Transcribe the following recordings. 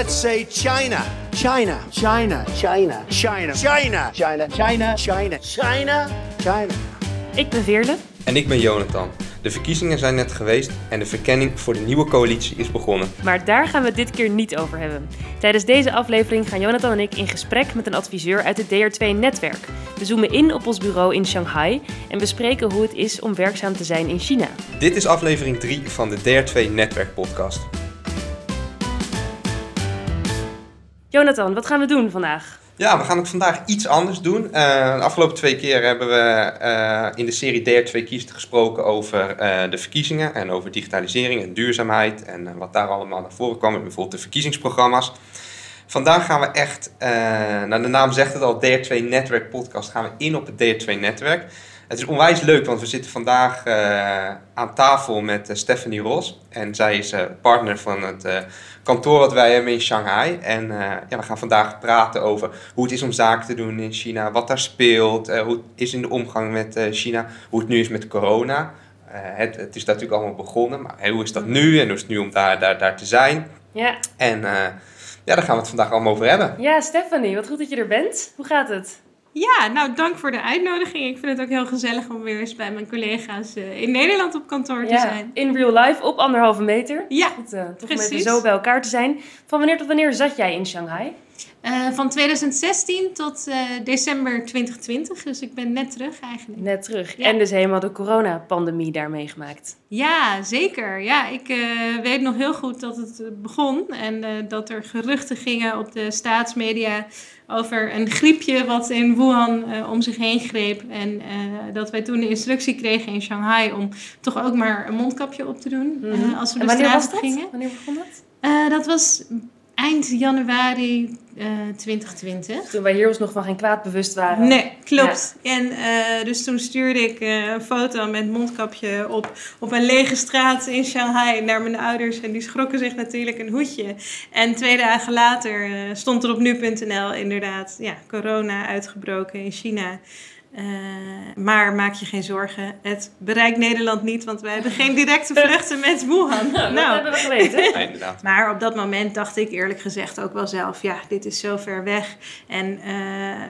Let's say China. China. China. China. China. China. China. China. China. China. China. Ik ben Veerle. En ik ben Jonathan. De verkiezingen zijn net geweest en de verkenning voor de nieuwe coalitie is begonnen. Maar daar gaan we het dit keer niet over hebben. Tijdens deze aflevering gaan Jonathan en ik in gesprek met een adviseur uit het DR2-netwerk. We zoomen in op ons bureau in Shanghai en bespreken hoe het is om werkzaam te zijn in China. Dit is aflevering 3 van de DR2 Jonathan, wat gaan we doen vandaag? Ja, we gaan het vandaag iets anders doen. Uh, de afgelopen twee keer hebben we uh, in de serie DR2 Kiest gesproken over uh, de verkiezingen en over digitalisering en duurzaamheid en wat daar allemaal naar voren kwam, bijvoorbeeld de verkiezingsprogramma's. Vandaag gaan we echt, nou de naam zegt het al, DR2 Netwerk Podcast, gaan we in op het DR2-netwerk. Het is onwijs leuk, want we zitten vandaag aan tafel met Stephanie Ros en zij is partner van het kantoor wat wij hebben in Shanghai. En ja, we gaan vandaag praten over hoe het is om zaken te doen in China, wat daar speelt, hoe het is in de omgang met China, hoe het nu is met corona. Het, het, is natuurlijk allemaal begonnen, maar hey, hoe is dat nu en hoe is het nu om daar, daar, daar te zijn? Ja. En ja, daar gaan we het vandaag allemaal over hebben. Ja, Stephanie, wat goed dat je er bent. Hoe gaat het? Ja, nou dank voor de uitnodiging. Ik vind het ook heel gezellig om weer eens bij mijn collega's uh, in Nederland op kantoor te ja, zijn. In real life, op anderhalve meter. Ja, Goed, uh, toch om even zo bij elkaar te zijn. Van wanneer tot wanneer zat jij in Shanghai? Uh, van 2016 tot december 2020, dus ik ben net terug eigenlijk. Net terug. Ja. En dus helemaal de coronapandemie daar meegemaakt. Ja, zeker. Ja, ik weet nog heel goed dat het begon en dat er geruchten gingen op de staatsmedia over een griepje wat in Wuhan uh, om zich heen greep. En dat wij toen de instructie kregen in Shanghai om toch ook maar een mondkapje op te doen mm -hmm. uh, als we de straat gingen. Wanneer begon dat? dat was eind januari 2020. Toen wij hier ons nog van geen kwaad bewust waren. Nee, klopt. Ja. En uh, dus toen stuurde ik uh, een foto met mondkapje op, op een lege straat in Shanghai naar mijn ouders. En die schrokken zich natuurlijk een hoedje. En twee dagen later stond er op nu.nl inderdaad ja, corona uitgebroken in China. Uh, maar maak je geen zorgen, het bereikt Nederland niet, want wij hebben geen directe vluchten met Wuhan. Nou, dat hebben we geweten. Ja, inderdaad. Maar op dat moment dacht ik eerlijk gezegd ook wel zelf, ja, dit is zo ver weg. En uh,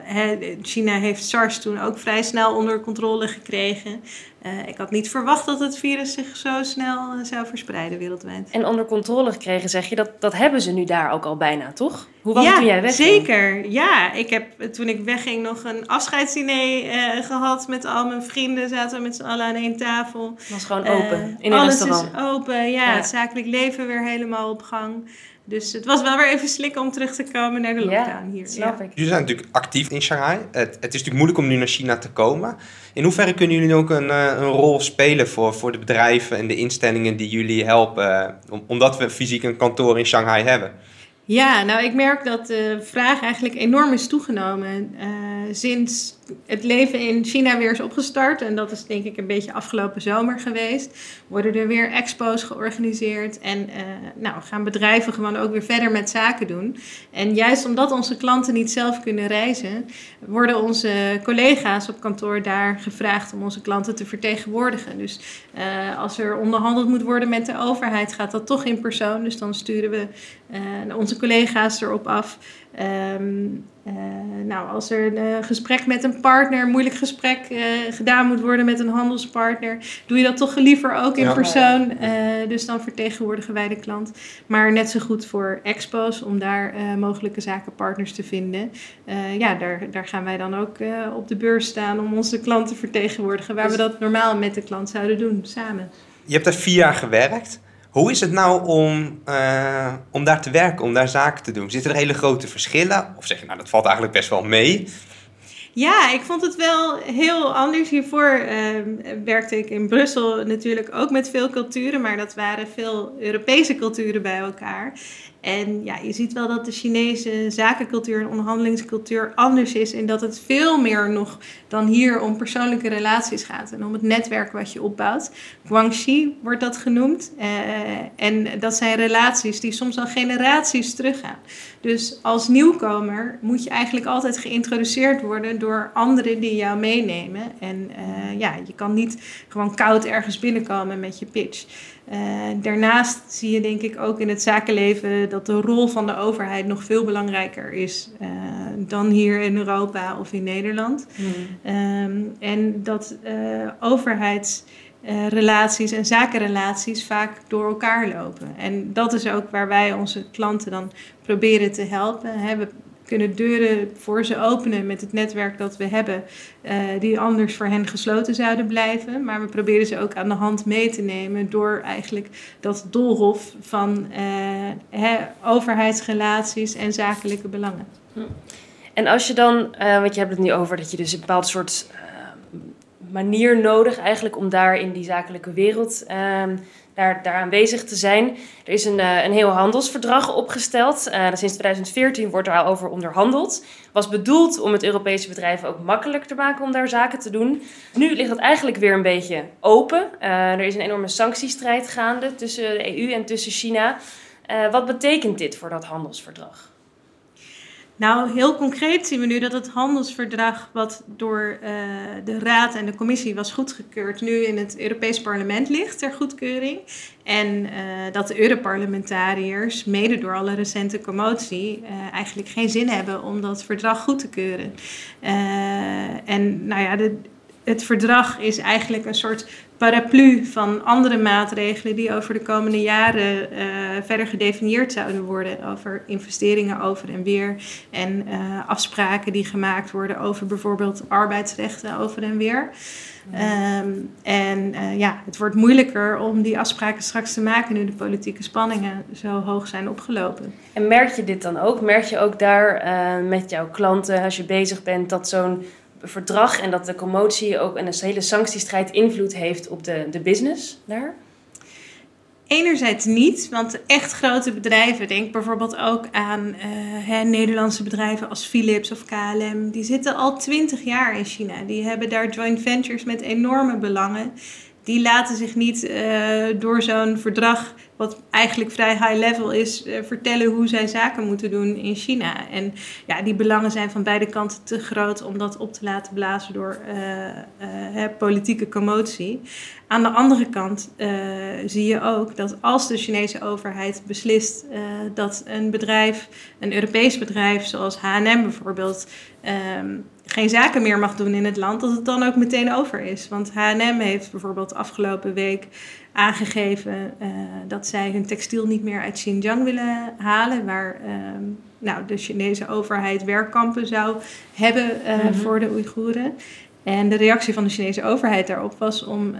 he, China heeft SARS toen ook vrij snel onder controle gekregen. Uh, ik had niet verwacht dat het virus zich zo snel uh, zou verspreiden wereldwijd. En onder controle gekregen, zeg je, dat, dat hebben ze nu daar ook al bijna, toch? Hoe was ja, het toen jij wegging? Zeker, ja. Ik heb toen ik wegging nog een afscheidsdiner uh, gehad met al mijn vrienden. Zaten we met z'n allen aan één tafel. Het was gewoon open in een alles restaurant. is open, ja, ja. Het zakelijk leven weer helemaal op gang. Dus het was wel weer even slikken om terug te komen naar de lockdown ja, hier. Snap ja. ik. Jullie zijn natuurlijk actief in Shanghai. Het, het is natuurlijk moeilijk om nu naar China te komen. In hoeverre kunnen jullie ook een, een rol spelen voor, voor de bedrijven en de instellingen die jullie helpen, omdat we fysiek een kantoor in Shanghai hebben? Ja, nou ik merk dat de vraag eigenlijk enorm is toegenomen uh, sinds het leven in China weer is opgestart. En dat is denk ik een beetje afgelopen zomer geweest. Worden er weer expo's georganiseerd en uh, nou, gaan bedrijven gewoon ook weer verder met zaken doen. En juist omdat onze klanten niet zelf kunnen reizen, worden onze collega's op kantoor daar gevraagd om onze klanten te vertegenwoordigen. Dus uh, als er onderhandeld moet worden met de overheid, gaat dat toch in persoon. Dus dan sturen we uh, onze collega's erop af. Um, uh, nou, als er een uh, gesprek met een partner, een moeilijk gesprek uh, gedaan moet worden met een handelspartner, doe je dat toch liever ook in Ja. persoon. dus dan vertegenwoordigen wij de klant. Maar net zo goed voor expos, om daar mogelijke zakenpartners te vinden. ja, daar, daar gaan wij dan ook op de beurs staan om onze klant te vertegenwoordigen, waar Dus- we dat normaal met de klant zouden doen, samen. Je hebt daar vier jaar gewerkt. Hoe is het nou om, uh, om daar te werken, om daar zaken te doen? Zitten er hele grote verschillen? Of zeg je, nou, dat valt eigenlijk best wel mee? Ja, ik vond het wel heel anders. Hiervoor uh, werkte ik in Brussel natuurlijk ook met veel culturen, maar dat waren veel Europese culturen bij elkaar. En ja, je ziet wel dat de Chinese zakencultuur en onderhandelingscultuur anders is. En dat het veel meer nog dan hier om persoonlijke relaties gaat. En om het netwerk wat je opbouwt. Guangxi wordt dat genoemd. Uh, en dat zijn relaties die soms al generaties teruggaan. Dus als nieuwkomer moet je eigenlijk altijd geïntroduceerd worden door anderen die jou meenemen. En uh, ja, je kan niet gewoon koud ergens binnenkomen met je pitch. Uh, daarnaast zie je denk ik ook in het zakenleven dat de rol van de overheid nog veel belangrijker is uh, dan hier in Europa of in Nederland. Mm. Um, en dat overheids uh, relaties en zakenrelaties vaak door elkaar lopen. En dat is ook waar wij onze klanten dan proberen te helpen. We kunnen deuren voor ze openen met het netwerk dat we hebben, uh, die anders voor hen gesloten zouden blijven. Maar we proberen ze ook aan de hand mee te nemen door eigenlijk dat doolhof van uh, overheidsrelaties en zakelijke belangen. En als je dan, want je hebt het nu over dat je dus een bepaald soort manier nodig eigenlijk om daar in die zakelijke wereld um, daar, daar aanwezig te zijn. Er is een, uh, een heel handelsverdrag opgesteld. Uh, sinds 2014 wordt er al over onderhandeld. Was bedoeld om het Europese bedrijven ook makkelijker te maken om daar zaken te doen. Nu ligt dat eigenlijk weer een beetje open. Uh, er is een enorme sanctiestrijd gaande tussen de EU en tussen China. wat betekent dit voor dat handelsverdrag? Nou, heel concreet zien we nu dat het handelsverdrag, wat door uh, de Raad en de Commissie was goedgekeurd, nu in het Europees Parlement ligt ter goedkeuring. En uh, dat de Europarlementariërs, mede door alle recente commotie, uh, eigenlijk geen zin hebben om dat verdrag goed te keuren. en nou ja, de, het verdrag is eigenlijk een soort paraplu van andere maatregelen die over de komende jaren uh, verder gedefinieerd zouden worden. Over investeringen over en weer en uh, afspraken die gemaakt worden over bijvoorbeeld arbeidsrechten over en weer. Um, en uh, ja, het wordt moeilijker om die afspraken straks te maken nu de politieke spanningen zo hoog zijn opgelopen. En merk je dit dan ook? Merk je ook daar met jouw klanten, als je bezig bent, dat zo'n verdrag en dat de commotie ook en de hele sanctiestrijd invloed heeft op de, de business daar? Enerzijds niet, want echt grote bedrijven, denk bijvoorbeeld ook aan hè, Nederlandse bedrijven als Philips of KLM, die zitten al twintig jaar in China. Die hebben daar joint ventures met enorme belangen. Die laten zich niet uh, door zo'n verdrag wat eigenlijk vrij high level is, uh, vertellen hoe zij zaken moeten doen in China. En ja, die belangen zijn van beide kanten te groot om dat op te laten blazen door uh, politieke commotie. Aan de andere kant zie je ook dat als de Chinese overheid beslist dat een bedrijf, een Europees bedrijf zoals HM bijvoorbeeld, um, geen zaken meer mag doen in het land, dat het dan ook meteen over is. Want HM heeft bijvoorbeeld afgelopen week aangegeven uh, dat zij hun textiel niet meer uit Xinjiang willen halen, waar uh, nou, de Chinese overheid werkkampen zou hebben uh, mm -hmm. voor de Oeigoeren. En de reactie van de Chinese overheid daarop was om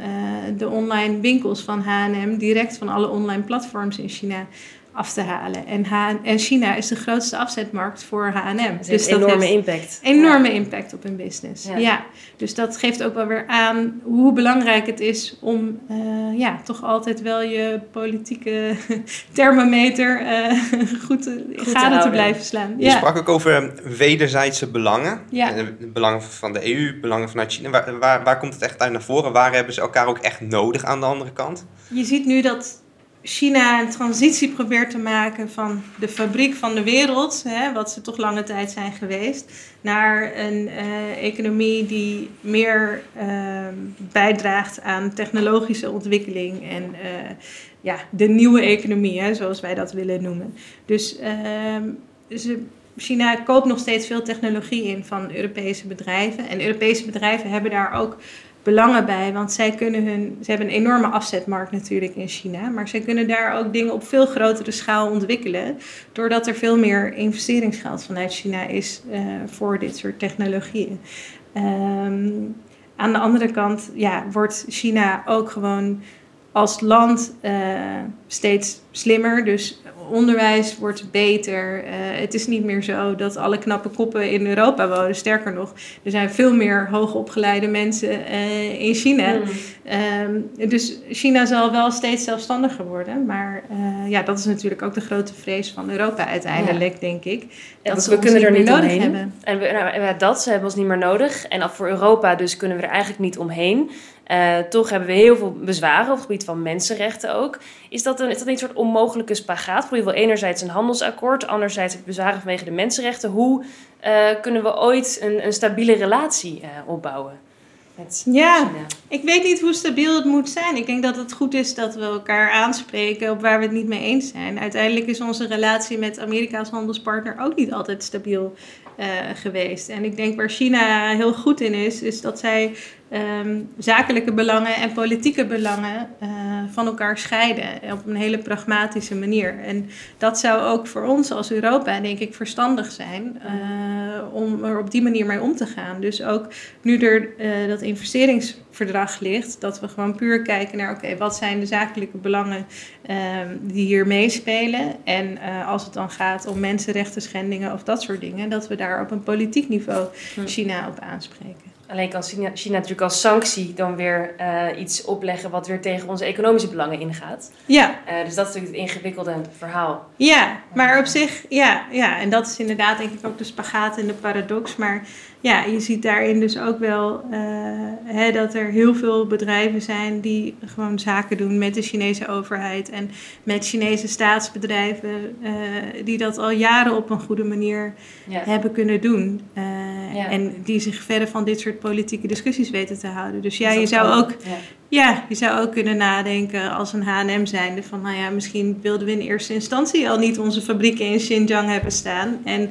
de online winkels van HM direct van alle online platforms in China af te halen. En, H en China is de grootste afzetmarkt voor H&M. Dus, dus dat enorme impact. Enorme ja. impact op hun business. Ja. ja. Dus dat geeft ook wel weer aan hoe belangrijk het is om uh, ja, toch altijd wel je politieke thermometer uh, goed, goed gade te, te, blijven slaan. Je sprak ook over wederzijdse belangen. Ja. Eh, belangen van de EU, belangen vanuit China. Waar, waar, waar komt het echt uit naar voren? Waar hebben ze elkaar ook echt nodig aan de andere kant? Je ziet nu dat China een transitie probeert te maken van de fabriek van de wereld, hè, wat ze toch lange tijd zijn geweest, naar een uh, economie die meer uh, bijdraagt aan technologische ontwikkeling en uh, ja, de nieuwe economie, hè, zoals wij dat willen noemen. Dus ehm, ze, China koopt nog steeds veel technologie in van Europese bedrijven. En Europese bedrijven hebben daar ook belangen bij. Want zij kunnen hun. Ze hebben een enorme afzetmarkt natuurlijk in China. Maar zij kunnen daar ook dingen op veel grotere schaal ontwikkelen. Doordat er veel meer investeringsgeld vanuit China is uh, voor dit soort technologieën. Um, aan de andere kant ja, wordt China ook gewoon als land uh, steeds slimmer. Dus onderwijs wordt beter. Uh, het is niet meer zo dat alle knappe koppen in Europa wonen. Sterker nog, er zijn veel meer hoogopgeleide mensen uh, in China. Mm. Um, dus China zal wel steeds zelfstandiger worden. Maar uh, ja, dat is natuurlijk ook de grote vrees van Europa uiteindelijk, ja. denk ik. Dat ja, we kunnen er niet nodig omheen. hebben. En we, nou, dat, ze hebben ons niet meer nodig. En voor Europa dus kunnen we er eigenlijk niet omheen. Uh, toch hebben we heel veel bezwaren op het gebied van mensenrechten ook. Is dat een, is dat een soort onmogelijke spagaat? Je wil enerzijds een handelsakkoord, anderzijds bezwaren vanwege de mensenrechten. Hoe uh, kunnen we ooit een, een stabiele relatie opbouwen? Ja, ik weet niet hoe stabiel het moet zijn. Ik denk dat het goed is dat we elkaar aanspreken op waar we het niet mee eens zijn. Uiteindelijk is onze relatie met Amerika als handelspartner ook niet altijd stabiel uh, geweest. En ik denk waar China heel goed in is, is dat zij um, zakelijke belangen en politieke belangen uh, van elkaar scheiden op een hele pragmatische manier. En dat zou ook voor ons als Europa, denk ik, verstandig zijn uh, om er op die manier mee om te gaan. Dus ook nu er uh, dat investeringsverdrag ligt, dat we gewoon puur kijken naar, oké, okay, wat zijn de zakelijke belangen die hier meespelen? En als het dan gaat om mensenrechten schendingen of dat soort dingen, dat we daar op een politiek niveau China op aanspreken. Alleen kan China, China, natuurlijk als sanctie dan weer uh, iets opleggen wat weer tegen onze economische belangen ingaat. Ja. Uh, dus dat is natuurlijk het ingewikkelde verhaal. Ja, maar op zich, ja, ja, en dat is inderdaad denk ik ook de spagaat en de paradox. Maar ja, je ziet daarin dus ook wel uh, hè, dat er heel veel bedrijven zijn die gewoon zaken doen met de Chinese overheid en met Chinese staatsbedrijven, die dat al jaren op een goede manier ja. hebben kunnen doen. Ja. En die zich verder van dit soort politieke discussies weten te houden. Dus ja, je zou ook, ja. ja. je zou ook kunnen nadenken als een H&M zijnde van, nou ja, misschien wilden we in eerste instantie al niet onze fabrieken in Xinjiang hebben staan en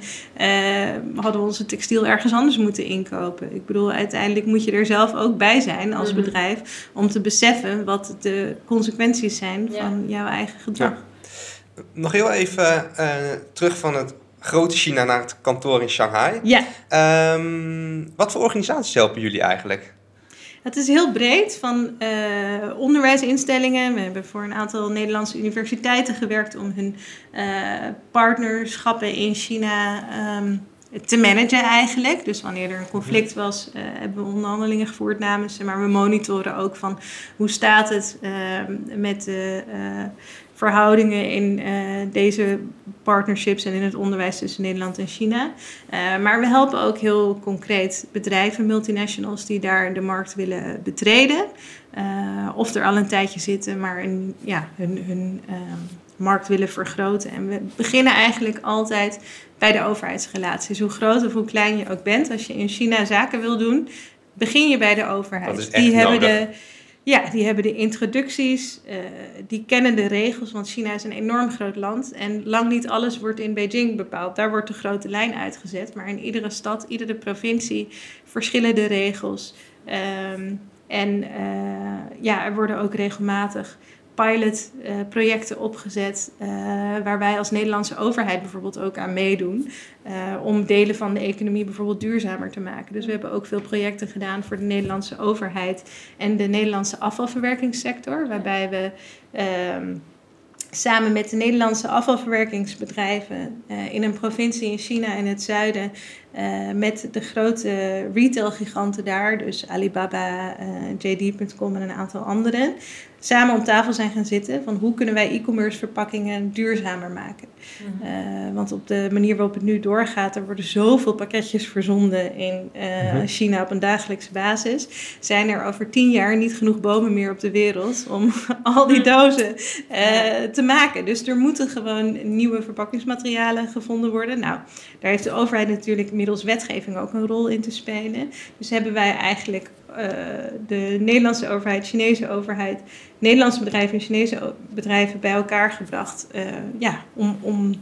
uh, hadden we onze textiel ergens anders moeten inkopen. Ik bedoel, uiteindelijk moet je er zelf ook bij zijn als mm-hmm. bedrijf om te beseffen wat de consequenties zijn van jouw eigen gedrag. Nog heel even uh, terug van het grote China naar het kantoor in Shanghai. Ja. Um, wat voor organisaties helpen jullie eigenlijk? Het is heel breed, van uh, onderwijsinstellingen. We hebben voor een aantal Nederlandse universiteiten gewerkt om hun uh, partnerschappen in China um, te managen eigenlijk. Dus wanneer er een conflict was, uh, hebben we onderhandelingen gevoerd namens ze. Maar we monitoren ook van hoe staat het met de verhoudingen in deze partnerships en in het onderwijs tussen Nederland en China. Uh, maar we helpen ook heel concreet bedrijven, multinationals, die daar de markt willen betreden. Uh, of er al een tijdje zitten, maar een, ja, hun, hun markt willen vergroten. En we beginnen eigenlijk altijd bij de overheidsrelaties. Hoe groot of hoe klein je ook bent, als je in China zaken wil doen, begin je bij de overheid. Dat is echt die hebben nodig. de ja, die hebben de introducties, uh, die kennen de regels, want China is een enorm groot land en lang niet alles wordt in Beijing bepaald. Daar wordt de grote lijn uitgezet, maar in iedere stad, iedere provincie verschillen de regels. Um, en uh, ja, er worden ook regelmatig pilotprojecten uh, opgezet, uh, waar wij als Nederlandse overheid bijvoorbeeld ook aan meedoen, uh, om delen van de economie bijvoorbeeld duurzamer te maken. Dus we hebben ook veel projecten gedaan voor de Nederlandse overheid en de Nederlandse afvalverwerkingssector, waarbij we samen met de Nederlandse afvalverwerkingsbedrijven in een provincie in China in het zuiden uh, met de grote retailgiganten daar, dus Alibaba, uh, JD.com en een aantal anderen, samen om tafel zijn gaan zitten van hoe kunnen wij e-commerce verpakkingen duurzamer maken. Mm-hmm. want op de manier waarop het nu doorgaat, er worden zoveel pakketjes verzonden in mm-hmm. China op een dagelijkse basis, zijn er over tien jaar niet genoeg bomen meer op de wereld om al die dozen te maken. Dus er moeten gewoon nieuwe verpakkingsmaterialen gevonden worden. Nou, daar heeft de overheid natuurlijk middels wetgeving ook een rol in te spelen. Dus hebben wij eigenlijk uh, de Nederlandse overheid, Chinese overheid, Nederlandse bedrijven en Chinese bedrijven bij elkaar gebracht. Uh, ja, om, om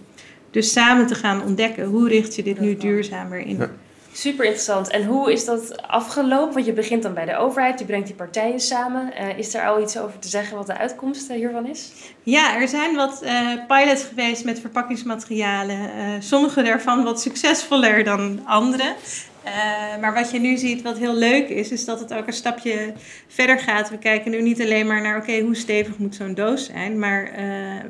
dus samen te gaan ontdekken hoe richt je dit nu duurzamer in. Ja. Super interessant. En hoe is dat afgelopen? Want je begint dan bij de overheid, je brengt die partijen samen. Uh, is er al iets over te zeggen wat de uitkomst uh, hiervan is? Ja, er zijn wat uh, pilots geweest met verpakkingsmaterialen. sommige daarvan wat succesvoller dan andere. Uh, maar wat je nu ziet, wat heel leuk is, is dat het ook een stapje verder gaat. We kijken nu niet alleen maar naar, oké, okay, hoe stevig moet zo'n doos zijn? Maar uh,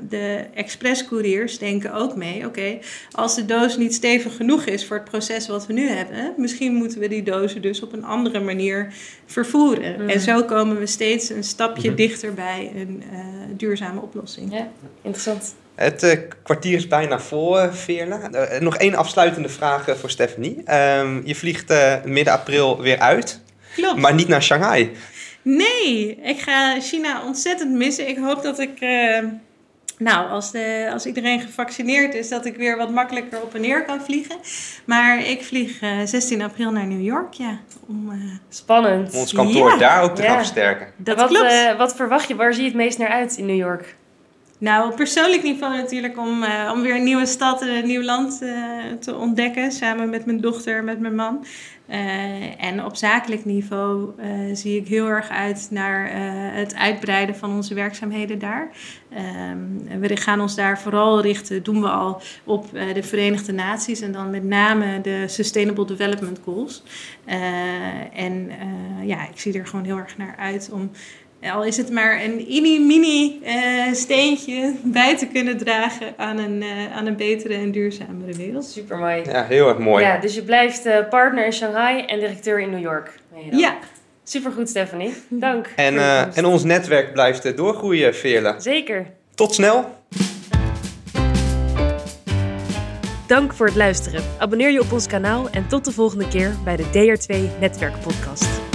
de expresscouriers denken ook mee, oké, okay, als de doos niet stevig genoeg is voor het proces wat we nu hebben, misschien moeten we die dozen dus op een andere manier vervoeren. Mm. En zo komen we steeds een stapje mm. dichter bij een uh, duurzame oplossing. Ja, interessant. Het uh, kwartier is bijna vol, uh, Veerle. Uh, nog één afsluitende vraag voor Stephanie. Ehm, je vliegt midden april weer uit. Klopt. Maar niet naar Shanghai. Nee, ik ga China ontzettend missen. Ik hoop dat ik nou, als, de, als iedereen gevaccineerd is, dat ik weer wat makkelijker op en neer kan vliegen. Maar ik vlieg uh, 16 april naar New York, ja. Om, uh, Spannend. Om ons kantoor Ja. daar ook te Ja. gaan versterken. dat wat, klopt. eh, wat verwacht je? Waar zie je het meest naar uit in New York? Nou, op persoonlijk niveau natuurlijk om, eh, om weer een nieuwe stad en een nieuw land eh, te ontdekken. Samen met mijn dochter, met mijn man. Eh, en op zakelijk niveau zie ik heel erg uit naar het uitbreiden van onze werkzaamheden daar. Ehm, we gaan ons daar vooral richten, doen we al, op de Verenigde Naties en dan met name de Sustainable Development Goals. En ja, ik zie er gewoon heel erg naar uit om al is het maar een mini-mini eh, steentje bij te kunnen dragen aan een, eh, aan een betere en duurzamere wereld. Super mooi. Ja, heel erg mooi. Ja, dus je blijft eh, partner in Shanghai en directeur in New York. Ben je dan? Ja, Supergoed, Stephanie. Dank. En, eh, en ons netwerk blijft doorgroeien, Veerle. Zeker. Tot snel! Dank voor het luisteren. Abonneer je op ons kanaal en tot de volgende keer bij de DR2 Netwerk Podcast.